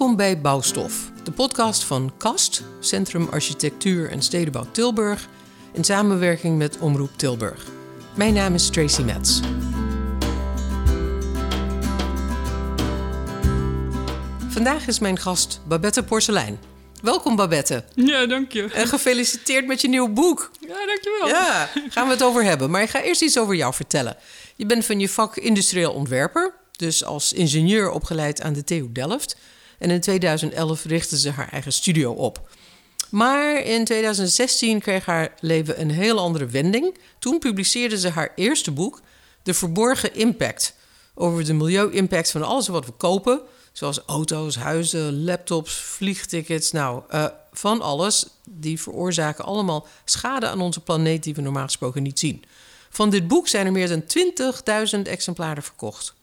Welkom bij Bouwstof, de podcast van KAST, Centrum Architectuur en Stedenbouw Tilburg, in samenwerking met Omroep Tilburg. Mijn naam is Tracy Metz. Vandaag is mijn gast Babette Porselein. Welkom Babette. Ja, dank je. En gefeliciteerd met je nieuw boek. Ja, dankjewel. Ja, gaan we het over hebben. Maar ik ga eerst iets over jou vertellen. Je bent van je vak industrieel ontwerper, dus als ingenieur opgeleid aan de TU Delft. En in 2011 richtte ze haar eigen studio op. Maar in 2016 kreeg haar leven een heel andere wending. Toen publiceerde ze haar eerste boek, De Verborgen Impact. Over de milieu-impact van alles wat we kopen. Zoals auto's, huizen, laptops, vliegtickets. Nou, uh, van alles. Die veroorzaken allemaal schade aan onze planeet die we normaal gesproken niet zien. Van dit boek zijn er meer dan 20.000 exemplaren verkocht.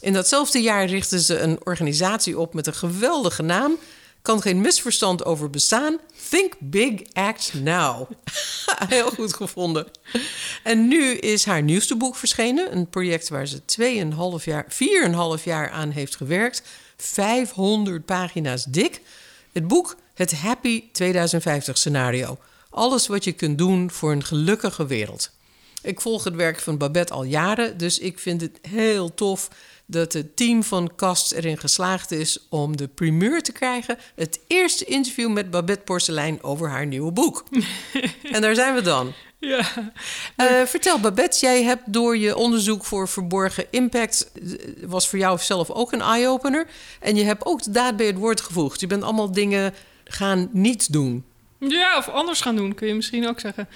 In datzelfde jaar richtte ze een organisatie op met een geweldige naam. Kan geen misverstand over bestaan. Think Big Act Now. Heel goed gevonden. En nu is haar nieuwste boek verschenen. Een project waar ze 2,5 jaar, 4,5 jaar aan heeft gewerkt. 500 pagina's dik. Het boek Het Happy 2050 Scenario. Alles wat je kunt doen voor een gelukkige wereld. Ik volg het werk van Babette al jaren, dus ik vind het heel tof dat het team van Kast erin geslaagd is om de primeur te krijgen. Het eerste interview met Babette Porselein over haar nieuwe boek. en daar zijn we dan. Ja. Uh, vertel Babette, jij hebt door je onderzoek voor verborgen impact... was voor jou zelf ook een eye-opener. En je hebt ook de daad bij het woord gevoegd. Je bent allemaal dingen gaan niet doen. Ja, of anders gaan doen, kun je misschien ook zeggen.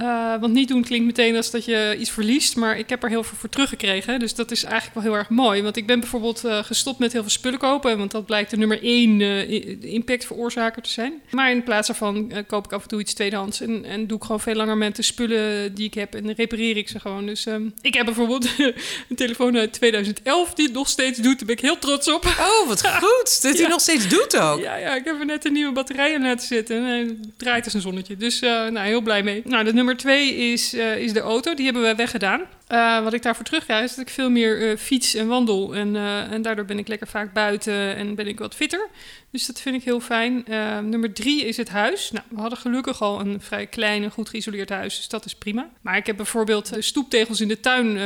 Uh, want niet doen klinkt meteen als dat je iets verliest, maar ik heb er heel veel voor teruggekregen. Dus dat is eigenlijk wel heel erg mooi. Want ik ben bijvoorbeeld uh, gestopt met heel veel spullen kopen, want dat blijkt de nummer één uh, impact veroorzaker te zijn. Maar in plaats daarvan koop ik af en toe iets tweedehands en, en doe ik gewoon veel langer met de spullen die ik heb en repareer ik ze gewoon. Dus um, ik heb bijvoorbeeld een telefoon uit 2011 die het nog steeds doet. Daar ben ik heel trots op. Oh, wat goed dat hij nog steeds doet ook. Ja, ja, ik heb er net een nieuwe batterij in laten zitten en hij draait als een zonnetje. Dus nou, heel blij mee. Nou, de nummer nummer twee is, uh, is de auto. Die hebben we weggedaan. Uh, wat ik daarvoor terugkrijg is dat ik veel meer uh, fiets en wandel. En, en daardoor ben ik lekker vaak buiten en ben ik wat fitter. Dus dat vind ik heel fijn. nummer drie is het huis. Nou, we hadden gelukkig al een vrij klein en goed geïsoleerd huis. Dus dat is prima. Maar ik heb bijvoorbeeld de stoeptegels in de tuin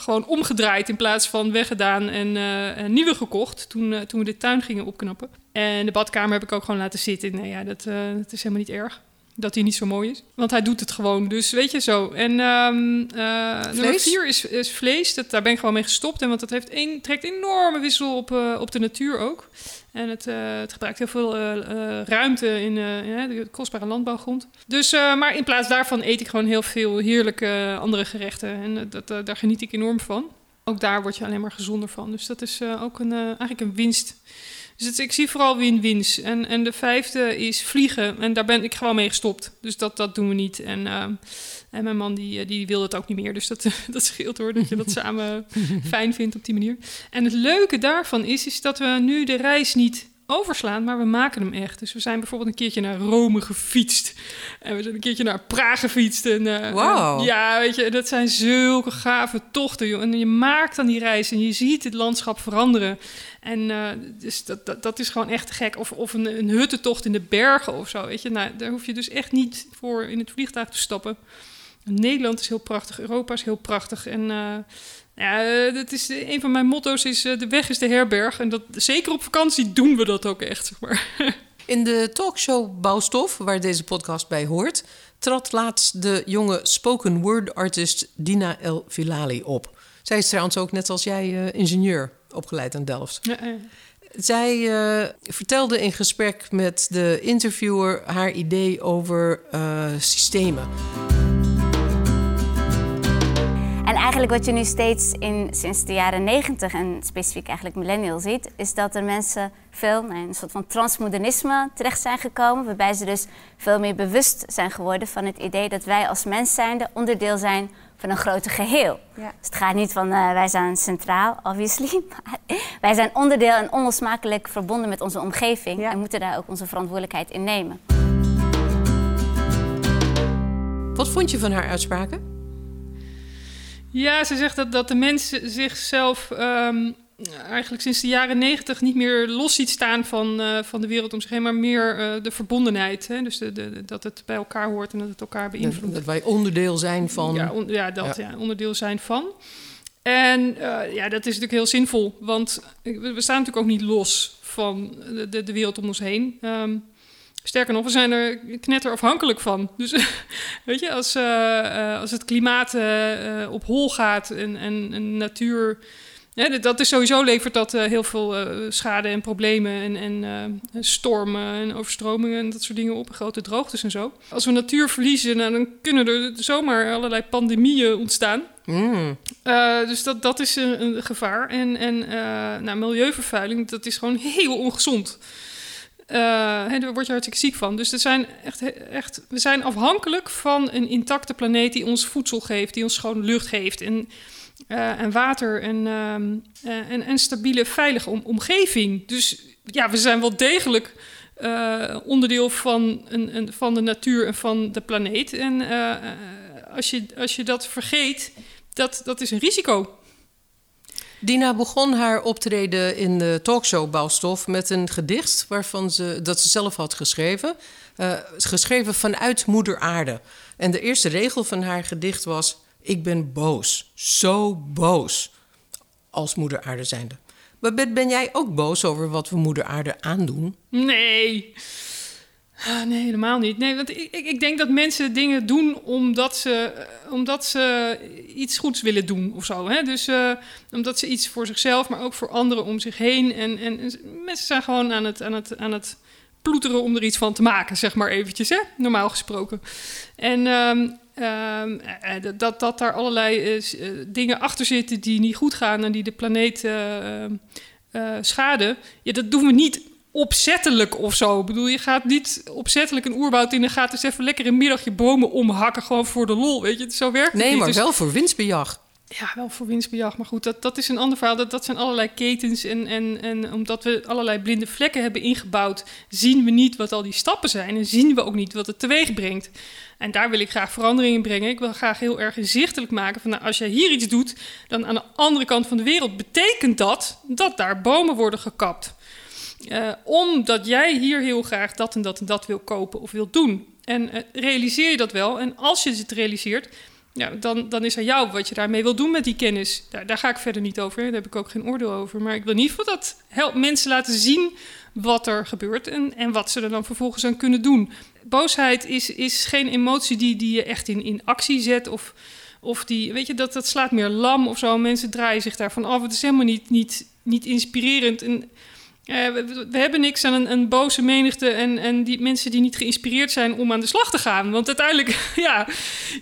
gewoon omgedraaid. In plaats van weggedaan en, nieuwe gekocht. Toen, toen we de tuin gingen opknappen. En de badkamer heb ik ook gewoon laten zitten. Nou ja, dat, dat is helemaal niet erg dat hij niet zo mooi is. Want hij doet het gewoon. Dus weet je zo. En um, uh, nummer vier is, is vlees. Dat, daar ben ik gewoon mee gestopt. En want dat heeft een, trekt enorme wissel op, uh, op de natuur ook. En het, uh, het gebruikt heel veel ruimte in de kostbare landbouwgrond. Dus, maar in plaats daarvan eet ik gewoon heel veel heerlijke andere gerechten. En dat, daar geniet ik enorm van. Ook daar word je alleen maar gezonder van. Dus dat is ook een, eigenlijk een winst. Dus ik zie vooral win-wins. En, en de vijfde is vliegen. En daar ben ik gewoon mee gestopt. Dus dat, dat doen we niet. En, uh, en mijn man die, die wil het ook niet meer. Dus dat, dat scheelt hoor, dat je dat samen fijn vindt op die manier. En het leuke daarvan is, is dat we nu de reis niet overslaan, maar we maken hem echt. Dus we zijn bijvoorbeeld een keertje naar Rome gefietst. En we zijn een keertje naar Praag gefietst. En, uh, wow. ja, weet je, dat zijn zulke gave tochten. Joh. En je maakt dan die reis en je ziet het landschap veranderen. En uh, dus dat, dat, dat, is gewoon echt gek. Of, of een, een huttentocht in de bergen of zo, weet je. Nou, daar hoef je dus echt niet voor in het vliegtuig te stappen. Nederland is heel prachtig, Europa is heel prachtig. En uh, ja, dat is, een van mijn motto's is de weg is de herberg. En dat, zeker op vakantie doen we dat ook echt, zeg maar. In de talkshow Bouwstof, waar deze podcast bij hoort... trad laatst de jonge spoken word artist Dina El Filali op. Zij is trouwens ook net als jij ingenieur opgeleid aan Delft. Ja, ja. Zij uh, vertelde in gesprek met de interviewer haar idee over uh, systemen. En eigenlijk wat je nu steeds in, sinds de jaren negentig en specifiek eigenlijk millennial ziet, is dat er mensen veel in een soort van transmodernisme terecht zijn gekomen, waarbij ze dus veel meer bewust zijn geworden van het idee dat wij als mens zijnde onderdeel zijn van een groter geheel. Ja. Dus het gaat niet van uh, wij zijn centraal, obviously, maar wij zijn onderdeel en onlosmakelijk verbonden met onze omgeving ja. en moeten daar ook onze verantwoordelijkheid in nemen. Wat vond je van haar uitspraken? Ja, ze zegt dat, dat de mens zichzelf um, eigenlijk sinds de jaren negentig niet meer los ziet staan van, eh, van de wereld om zich heen, maar meer eh, de verbondenheid. Hè? Dus de, de, dat het bij elkaar hoort en dat het elkaar beïnvloedt. Dat wij onderdeel zijn van. Ja, ja dat, ja. onderdeel zijn van. En ja, dat is natuurlijk heel zinvol, want we staan natuurlijk ook niet los van de, de, de wereld om ons heen. Ehm, sterker nog, we zijn er knetterafhankelijk van. Dus weet je, als, als het klimaat op hol gaat en, en, en natuur ja, dat is sowieso levert dat uh, heel veel schade en problemen en, en stormen en overstromingen en dat soort dingen op, grote droogtes en zo. Als we natuur verliezen, nou, dan kunnen er zomaar allerlei pandemieën ontstaan. Mm. dus dat, dat is een, een gevaar. En, en nou, milieuvervuiling, dat is gewoon heel ongezond. Daar word je hartstikke ziek van. Dus het zijn echt, echt, we zijn afhankelijk van een intacte planeet die ons voedsel geeft, die ons schone lucht geeft. En uh, en water en, uh, en, en stabiele, veilige omgeving. Dus ja, we zijn wel degelijk uh, onderdeel van, een, een, van de natuur en van de planeet. En als, je, als je dat vergeet, dat, dat is een risico. Dina begon haar optreden in de talkshow Bouwstof met een gedicht waarvan ze, dat ze zelf had geschreven. geschreven vanuit Moeder Aarde. En de eerste regel van haar gedicht was ik ben boos. Zo boos. Als moeder aarde zijnde. Maar ben jij ook boos over wat we moeder aarde aandoen? Nee. Ah, nee, helemaal niet. Nee, want ik, ik, denk dat mensen dingen doen omdat ze, eh, omdat ze iets goeds willen doen of zo. Hè? Dus uh, omdat ze iets voor zichzelf, maar ook voor anderen om zich heen. En, en, en, mensen zijn gewoon aan het, aan, het, aan het ploeteren om er iets van te maken, zeg maar eventjes, hè? normaal gesproken. En um, Ehm, eh, eh, dat, dat daar allerlei eh, dingen achter zitten die niet goed gaan en die de planeet schaden. Ja, dat doen we niet opzettelijk of zo. Ik bedoel, je gaat niet opzettelijk een oerwoud in en gaat dus even lekker een middagje bomen omhakken, gewoon voor de lol. Weet je, zo werkt het nee, niet. maar dus wel voor winstbejag. Ja, wel voor winstbejag. Maar goed, dat, dat is een ander verhaal. Dat, dat zijn allerlei ketens. En, en, en omdat we allerlei blinde vlekken hebben ingebouwd, zien we niet wat al die stappen zijn. En zien we ook niet wat het teweeg brengt. En daar wil ik graag verandering in brengen. Ik wil graag heel erg inzichtelijk maken van nou, als je hier iets doet, dan aan de andere kant van de wereld betekent dat dat daar bomen worden gekapt. Uh, omdat jij hier heel graag dat en dat en dat wil kopen of wil doen. En uh, realiseer je dat wel. En als je het realiseert, ja, dan, dan is er jou wat je daarmee wil doen met die kennis. Daar, ga ik verder niet over. Daar heb ik ook geen oordeel over. Maar ik wil ieder geval dat helpt mensen laten zien wat er gebeurt en, en wat ze er dan vervolgens aan kunnen doen. Boosheid is, is geen emotie die, die je echt in, in actie zet of, of die, weet je, dat, dat slaat meer lam of zo. Mensen draaien zich daarvan af. Het is helemaal niet, niet, niet inspirerend. En we, we, hebben niks aan een, een, boze menigte en, en die mensen die niet geïnspireerd zijn om aan de slag te gaan. Want uiteindelijk, ja,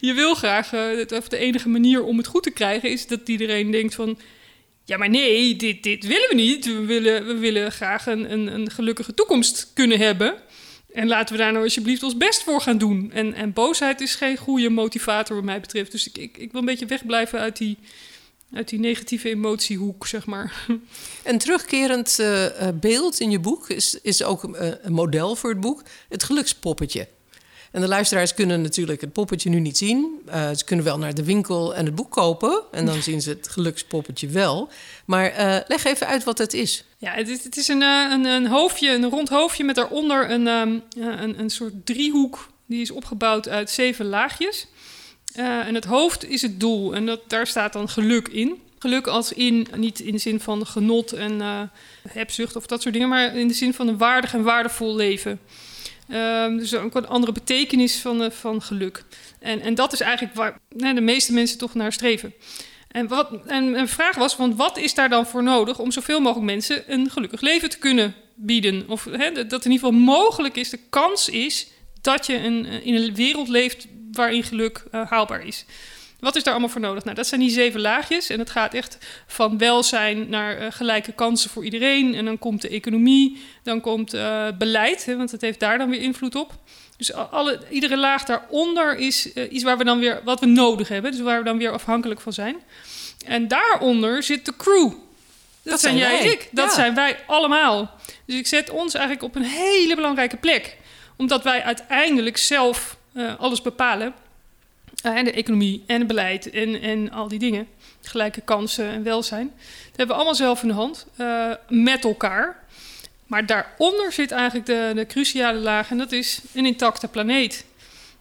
je wil graag, of de enige manier om het goed te krijgen is dat iedereen denkt van... Ja, maar nee, dit, dit willen we niet. We willen, we willen graag een, een, een gelukkige toekomst kunnen hebben. En laten we daar nou alsjeblieft ons best voor gaan doen. En, en boosheid is geen goede motivator wat mij betreft. Dus ik, ik, ik wil een beetje wegblijven uit die uit die negatieve emotiehoek, zeg maar. Een terugkerend uh, beeld in je boek is, is ook uh, een model voor het boek: het gelukspoppetje. En de luisteraars kunnen natuurlijk het poppetje nu niet zien. Uh, ze kunnen wel naar de winkel en het boek kopen. En dan zien ze het gelukspoppetje wel. Maar leg even uit wat het is. Ja, het is, het is een, een, een, hoofdje, een rond hoofdje met daaronder een, um, een, een soort driehoek. Die is opgebouwd uit zeven laagjes. Uh, en het hoofd is het doel en dat, daar staat dan geluk in. Geluk als in, niet in de zin van genot en uh, hebzucht of dat soort dingen, maar in de zin van een waardig en waardevol leven. Uh, dus ook een andere betekenis van, uh, van geluk. En, en dat is eigenlijk waar de meeste mensen toch naar streven. En, wat, en een vraag was, want wat is daar dan voor nodig om zoveel mogelijk mensen een gelukkig leven te kunnen bieden? Of hè, dat in ieder geval mogelijk is, de kans is dat je een, in een wereld leeft waarin geluk uh, haalbaar is. Wat is daar allemaal voor nodig? Nou, dat zijn die zeven laagjes. En het gaat echt van welzijn naar uh, gelijke kansen voor iedereen. En dan komt de economie, dan komt uh, beleid, hè, want het heeft daar dan weer invloed op. Dus alle, iedere laag daaronder is iets waar we dan weer, wat we nodig hebben. Dus waar we dan weer afhankelijk van zijn. En daaronder zit de crew. Dat, zijn jij en ik. Dat zijn wij allemaal. Dus ik zet ons eigenlijk op een hele belangrijke plek. Omdat wij uiteindelijk zelf uh, alles bepalen. Uh, en de economie en het beleid en, en al die dingen. Gelijke kansen en welzijn. Dat hebben we allemaal zelf in de hand. Uh, met elkaar. Maar daaronder zit eigenlijk de, de cruciale laag. En dat is een intacte planeet.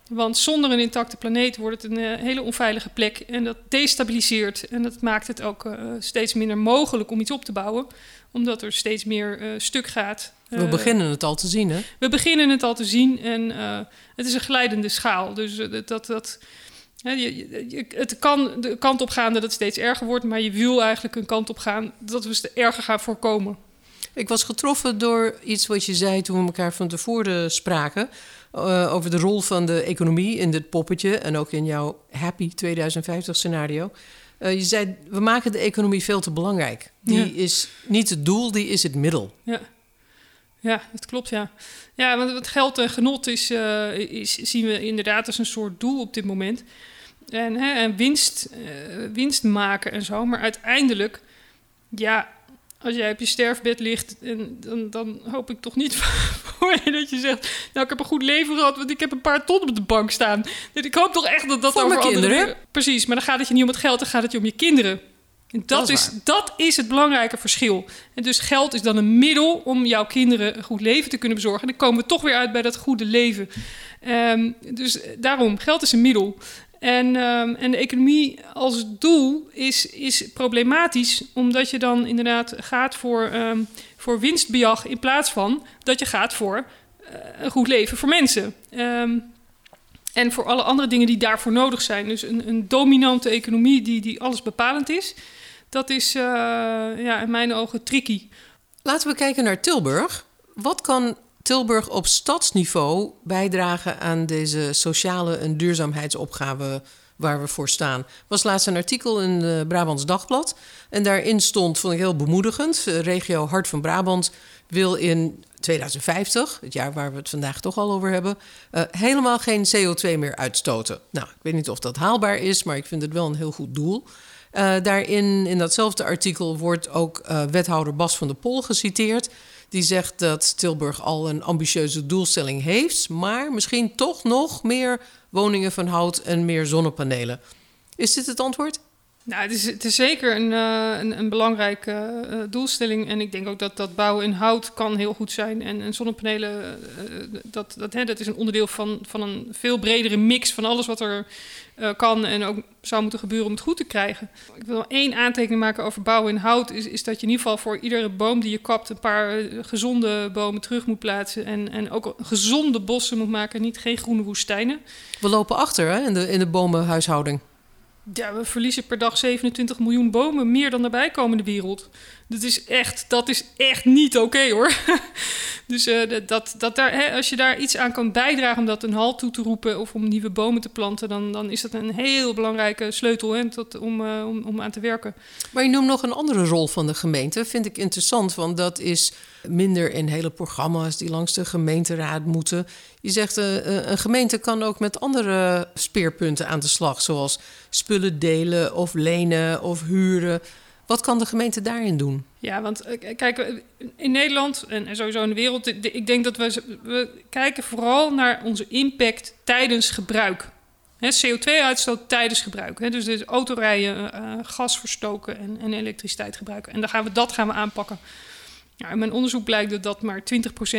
Want zonder een intacte planeet wordt het een hele onveilige plek. En dat destabiliseert. En dat maakt het ook steeds minder mogelijk om iets op te bouwen. Omdat er steeds meer uh, stuk gaat. We beginnen het al te zien, hè? We beginnen het al te zien. En het is een glijdende schaal. Dus dat. dat je, je, het kan de kant op gaan dat het steeds erger wordt. Maar je wil eigenlijk een kant op gaan dat we het erger gaan voorkomen. Ik was getroffen door iets wat je zei toen we elkaar van tevoren spraken. Uh, over de rol van de economie in dit poppetje en ook in jouw Happy 2050 scenario. Uh, je zei, we maken de economie veel te belangrijk. Die ja. is niet het doel, die is het middel. Ja, ja dat klopt, ja. Ja, want het geld en genot is, uh, is, zien we inderdaad als een soort doel op dit moment. En, hè, en winst, winst maken en zo. Maar uiteindelijk, ja, als jij op je sterfbed ligt, en dan, dan hoop ik toch niet voor je dat je zegt... nou, ik heb een goed leven gehad, want ik heb een paar ton op de bank staan. Dus ik hoop toch echt dat dat voor mijn kinderen. Andere... Precies, maar dan gaat het je niet om het geld, dan gaat het je om je kinderen. En dat, dat, is, dat is het belangrijke verschil. En dus geld is dan een middel om jouw kinderen een goed leven te kunnen bezorgen. En dan komen we toch weer uit bij dat goede leven. Um, dus daarom, geld is een middel. En, um, en de economie als doel is, is problematisch, omdat je dan inderdaad gaat voor, um, voor winstbejag in plaats van dat je gaat voor uh, een goed leven voor mensen. Um, en voor alle andere dingen die daarvoor nodig zijn. Dus een, een dominante economie die, die alles bepalend is, dat is uh, ja, in mijn ogen tricky. Laten we kijken naar Tilburg. Wat kan Tilburg op stadsniveau bijdragen aan deze sociale en duurzaamheidsopgave waar we voor staan. Er was laatst een artikel in de Brabants Dagblad. En daarin stond, vond ik heel bemoedigend, regio Hart van Brabant wil in 2050, het jaar waar we het vandaag toch al over hebben, uh, helemaal geen CO2 meer uitstoten. Nou, ik weet niet of dat haalbaar is, maar ik vind het wel een heel goed doel. Daarin, in datzelfde artikel, wordt ook wethouder Bas van der Pol geciteerd. Die zegt dat Tilburg al een ambitieuze doelstelling heeft, maar misschien toch nog meer woningen van hout en meer zonnepanelen. Is dit het antwoord? Nou, het is, het is zeker een, uh, een, belangrijke uh, doelstelling. En ik denk ook dat dat bouwen in hout kan heel goed zijn. En, en zonnepanelen, uh, dat, dat, hè, dat is een onderdeel van, van een veel bredere mix van alles wat er kan en ook zou moeten gebeuren om het goed te krijgen. Ik wil één aantekening maken over bouwen in hout. Is, is dat je in ieder geval voor iedere boom die je kapt een paar gezonde bomen terug moet plaatsen. En, en ook gezonde bossen moet maken, niet geen groene woestijnen. We lopen achter hè, in, de, in de bomenhuishouding. Ja, we verliezen per dag 27 miljoen bomen, meer dan de wereld. Dat is echt, dat is echt niet oké hoor. dus uh, dat, dat daar, hè, als je daar iets aan kan bijdragen om dat een halt toe te roepen of om nieuwe bomen te planten, dan, dan is dat een heel belangrijke sleutel hè, tot, om, uh, om, om aan te werken. Maar je noemt nog een andere rol van de gemeente, vind ik interessant, want dat is minder in hele programma's die langs de gemeenteraad moeten. Je zegt, uh, een gemeente kan ook met andere speerpunten aan de slag, zoals spullen delen of lenen of huren. Wat kan de gemeente daarin doen? Ja, want kijk, in Nederland en sowieso in de wereld, ik denk dat we, we kijken vooral naar onze impact tijdens gebruik. CO2-uitstoot tijdens gebruik. dus, dus autorijden, gas verstoken en, en, elektriciteit gebruiken. En dan gaan we, dat gaan we aanpakken. Ja, in mijn onderzoek blijkt dat dat maar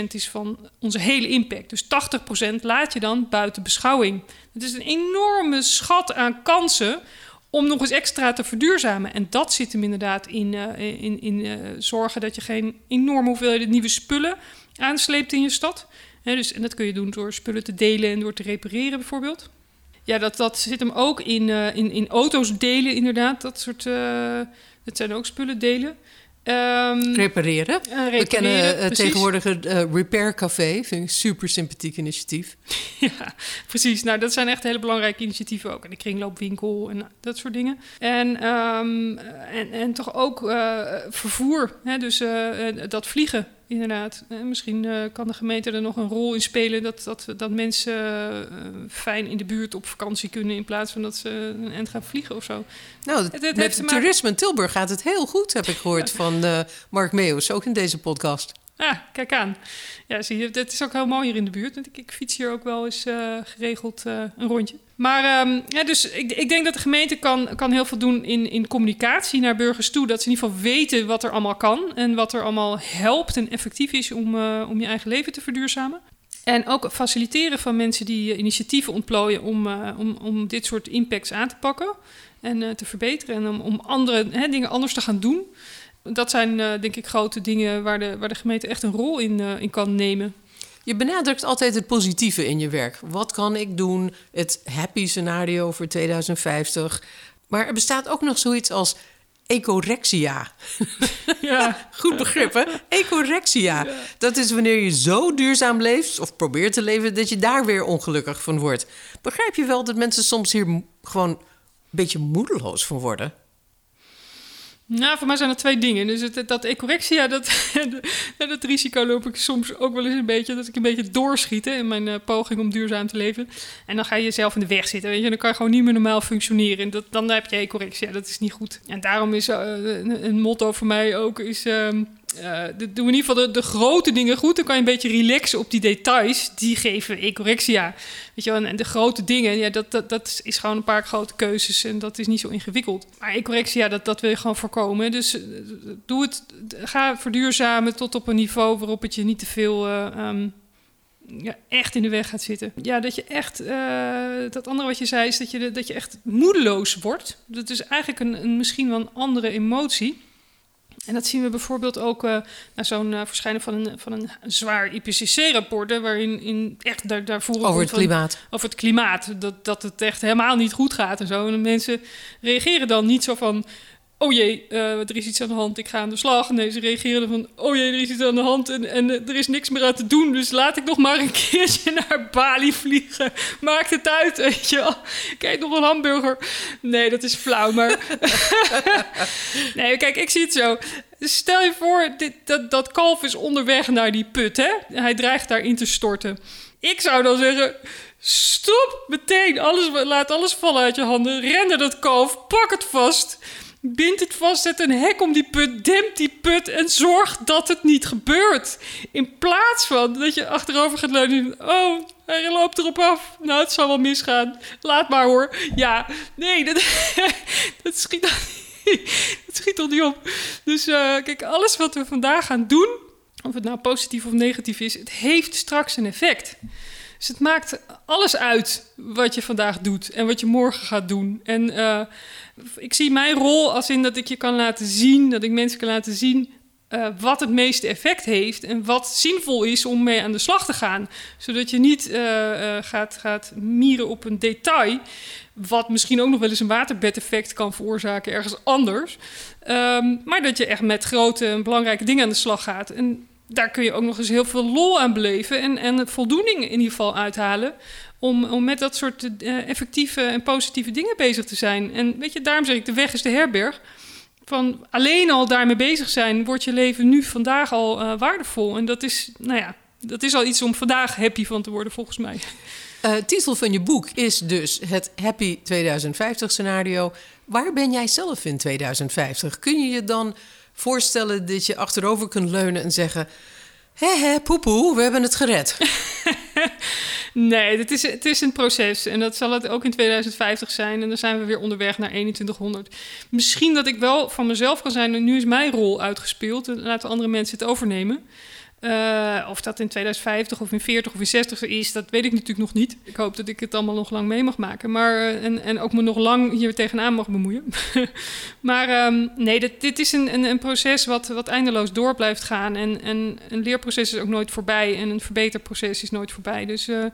20% is van onze hele impact. Dus 80% laat je dan buiten beschouwing. Het is een enorme schat aan kansen om nog eens extra te verduurzamen. En dat zit hem inderdaad in, uh, in, in uh, zorgen dat je geen enorme hoeveelheden nieuwe spullen aansleept in je stad. dus, en dat kun je doen door spullen te delen en door te repareren bijvoorbeeld. Ja, dat, dat zit hem ook in, uh, in, in auto's delen inderdaad. Dat soort, dat zijn ook spullen delen. Um, repareren. Uh, repareren. We kennen uh, tegenwoordig het uh, Repair Café. Vind ik een super sympathiek initiatief. ja, precies. Nou, dat zijn echt hele belangrijke initiatieven ook. En de kringloopwinkel en dat soort dingen. En, um, en, en toch ook vervoer. Hè? Dus dat vliegen inderdaad. Eh, misschien uh, kan de gemeente er nog een rol in spelen dat, dat, dat mensen uh, fijn in de buurt op vakantie kunnen in plaats van dat ze een end gaan vliegen of zo. Nou, het, het met toerisme in Tilburg gaat het heel goed, heb ik gehoord van Mark Meeuws, ook in deze podcast. Ah, kijk aan. Ja, zie je, het is ook heel mooi hier in de buurt. Want ik, fiets hier ook wel eens uh, geregeld uh, een rondje. Maar ja, dus ik, ik, denk dat de gemeente kan, kan heel veel doen in, in communicatie naar burgers toe. Dat ze in ieder geval weten wat er allemaal kan. En wat er allemaal helpt en effectief is om, uh, om je eigen leven te verduurzamen. En ook faciliteren van mensen die initiatieven ontplooien om, om, om dit soort impacts aan te pakken en te verbeteren. En om, om andere hè, dingen anders te gaan doen dat zijn uh, denk ik grote dingen waar de, waar de gemeente echt een rol in, uh, in kan nemen. Je benadrukt altijd het positieve in je werk. Wat kan ik doen? Het happy scenario voor 2050. Maar er bestaat ook nog zoiets als ecorexia. Ja. Goed begrip, hè? Ecorexia. Ja. Dat is wanneer je zo duurzaam leeft, of probeert te leven, dat je daar weer ongelukkig van wordt. Begrijp je wel dat mensen soms hier gewoon een beetje moedeloos van worden? Nou, voor mij zijn er twee dingen. Dus het, dat ecorexia, dat, dat risico loop ik soms ook wel eens een beetje. Dat ik een beetje doorschiet in mijn uh, poging om duurzaam te leven. En dan ga je jezelf in de weg zitten. Weet je? Dan kan je gewoon niet meer normaal functioneren. En dan heb je ecorexia. Dat is niet goed. En daarom is uh, een motto voor mij ook... Is, uh, uh, doe in ieder geval de, de, grote dingen goed. Dan kan je een beetje relaxen op die details. Die geven ecorexia. Weet je wel, en de grote dingen, ja, dat, dat, is gewoon een paar grote keuzes. En dat is niet zo ingewikkeld. Maar ecorexia, dat, dat wil je gewoon voorkomen. Dus uh, doe het, ga verduurzamen tot op een niveau waarop het je niet te veel... Uh, um, ja, echt in de weg gaat zitten. Ja, dat je echt, dat andere wat je zei, is dat je, dat je echt moedeloos wordt. Dat is eigenlijk een, een misschien wel een andere emotie. En dat zien we bijvoorbeeld ook uh, na zo'n uh, verschijnen van een, van een zwaar IPCC-rapport, waarin in echt daar, daarvoor over het klimaat. over het klimaat, dat, dat het echt helemaal niet goed gaat en zo. En de mensen reageren dan niet zo van oh jee, uh, er is iets aan de hand, ik ga aan de slag. Nee, ze reageren van, oh jee, er is iets aan de hand en, en er is niks meer aan te doen. Dus laat ik nog maar een keertje naar Bali vliegen. Maakt het uit, weet je wel. Kijk, nog een hamburger. Nee, dat is flauw, maar... nee, kijk, ik zie het zo. Stel je voor, dit, dat, dat kalf is onderweg naar die put, hè? Hij dreigt daarin te storten. Ik zou dan zeggen... Stop meteen, alles, laat alles vallen uit je handen. Ren naar dat kalf, pak het vast. Bind het vast, zet een hek om die put, demp die put en zorg dat het niet gebeurt. In plaats van dat je achterover gaat leunen. Oh, hij loopt erop af. Nou, het zal wel misgaan. Laat maar hoor. Ja, nee, dat, dat schiet dan niet, dat schiet toch niet op. Dus uh, kijk, alles wat we vandaag gaan doen, of het nou positief of negatief is, het heeft straks een effect. Dus het maakt alles uit wat je vandaag doet en wat je morgen gaat doen. En uh, ik zie mijn rol als in dat ik je kan laten zien, dat ik mensen kan laten zien uh, wat het meeste effect heeft en wat zinvol is om mee aan de slag te gaan. Zodat je niet uh, gaat, gaat mieren op een detail, wat misschien ook nog wel eens een waterbedeffect kan veroorzaken ergens anders. Um, maar dat je echt met grote en belangrijke dingen aan de slag gaat. En daar kun je ook nog eens heel veel lol aan beleven en, en voldoening in ieder geval uithalen. Om, om met dat soort uh, effectieve en positieve dingen bezig te zijn. En weet je, daarom zeg ik, de weg is de herberg. Van alleen al daarmee bezig zijn, wordt je leven nu vandaag al uh, waardevol. En dat is, nou ja, dat is al iets om vandaag happy van te worden, volgens mij. Uh, titel van je boek is dus het Happy 2050 scenario. Waar ben jij zelf in 2050? Kun je je dan voorstellen dat je achterover kunt leunen en zeggen: Hé, hé, poepoe, we hebben het gered? nee, het is, het is een proces. En dat zal het ook in 2050 zijn. En dan zijn we weer onderweg naar 2100. Misschien dat ik wel van mezelf kan zijn. Nu is mijn rol uitgespeeld. En laten andere mensen het overnemen. Uh, of dat in 2050 of in 40 of in 60 is, dat weet ik natuurlijk nog niet. Ik hoop dat ik het allemaal nog lang mee mag maken. Maar, uh, en, en ook me nog lang hier tegenaan mag bemoeien. maar um, nee, dit, dit is een, een, een, proces wat, wat eindeloos door blijft gaan. En, en een leerproces is ook nooit voorbij. En een verbeterproces is nooit voorbij. Dus uh,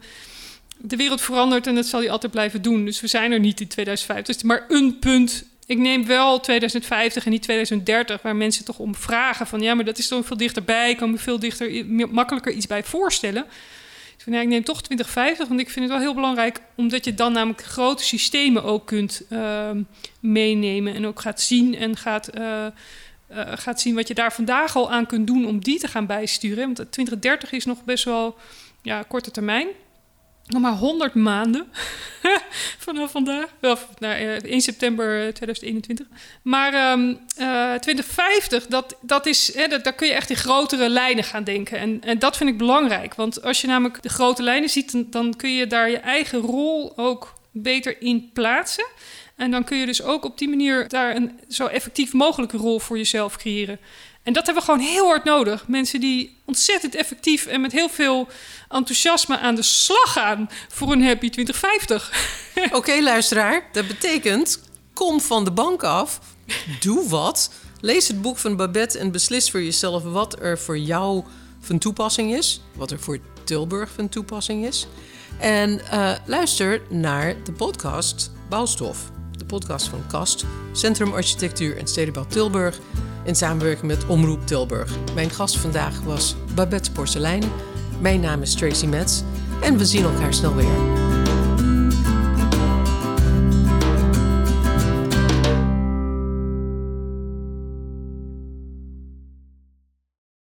de wereld verandert en dat zal die altijd blijven doen. Dus we zijn er niet in 2050. Het is maar een punt ik neem wel 2050 en niet 2030, waar mensen toch om vragen van ja, maar dat is toch veel dichterbij, ik kan me veel dichter, makkelijker iets bij voorstellen. Dus ja, ik neem toch 2050, want ik vind het wel heel belangrijk, omdat je dan namelijk grote systemen ook kunt uh, meenemen en ook gaat zien en gaat, uh, uh, gaat zien wat je daar vandaag al aan kunt doen om die te gaan bijsturen. Want 2030 is nog best wel ja, korte termijn. Nog maar 100 maanden vanaf vandaag. Of, nou, eh, 1 september eh, 2021. Maar ehm, eh, 2050, dat, dat is, hè, dat, daar kun je echt in grotere lijnen gaan denken. En, en dat vind ik belangrijk. Want als je namelijk de grote lijnen ziet, dan, dan kun je daar je eigen rol ook beter in plaatsen. En dan kun je dus ook op die manier daar een zo effectief mogelijke rol voor jezelf creëren. En dat hebben we gewoon heel hard nodig. Mensen die ontzettend effectief en met heel veel enthousiasme aan de slag gaan voor een happy 2050. Oké, luisteraar. Dat betekent, kom van de bank af. Doe wat. Lees het boek van Babette en beslis voor jezelf wat er voor jou van toepassing is. Wat er voor Tilburg van toepassing is. En uh, luister naar de podcast Bouwstof. Podcast van KAST, Centrum Architectuur en Stedenbouw Tilburg. In samenwerking met Omroep Tilburg. Mijn gast vandaag was Babette Porselein. Mijn naam is Tracy Metz. En we zien elkaar snel weer.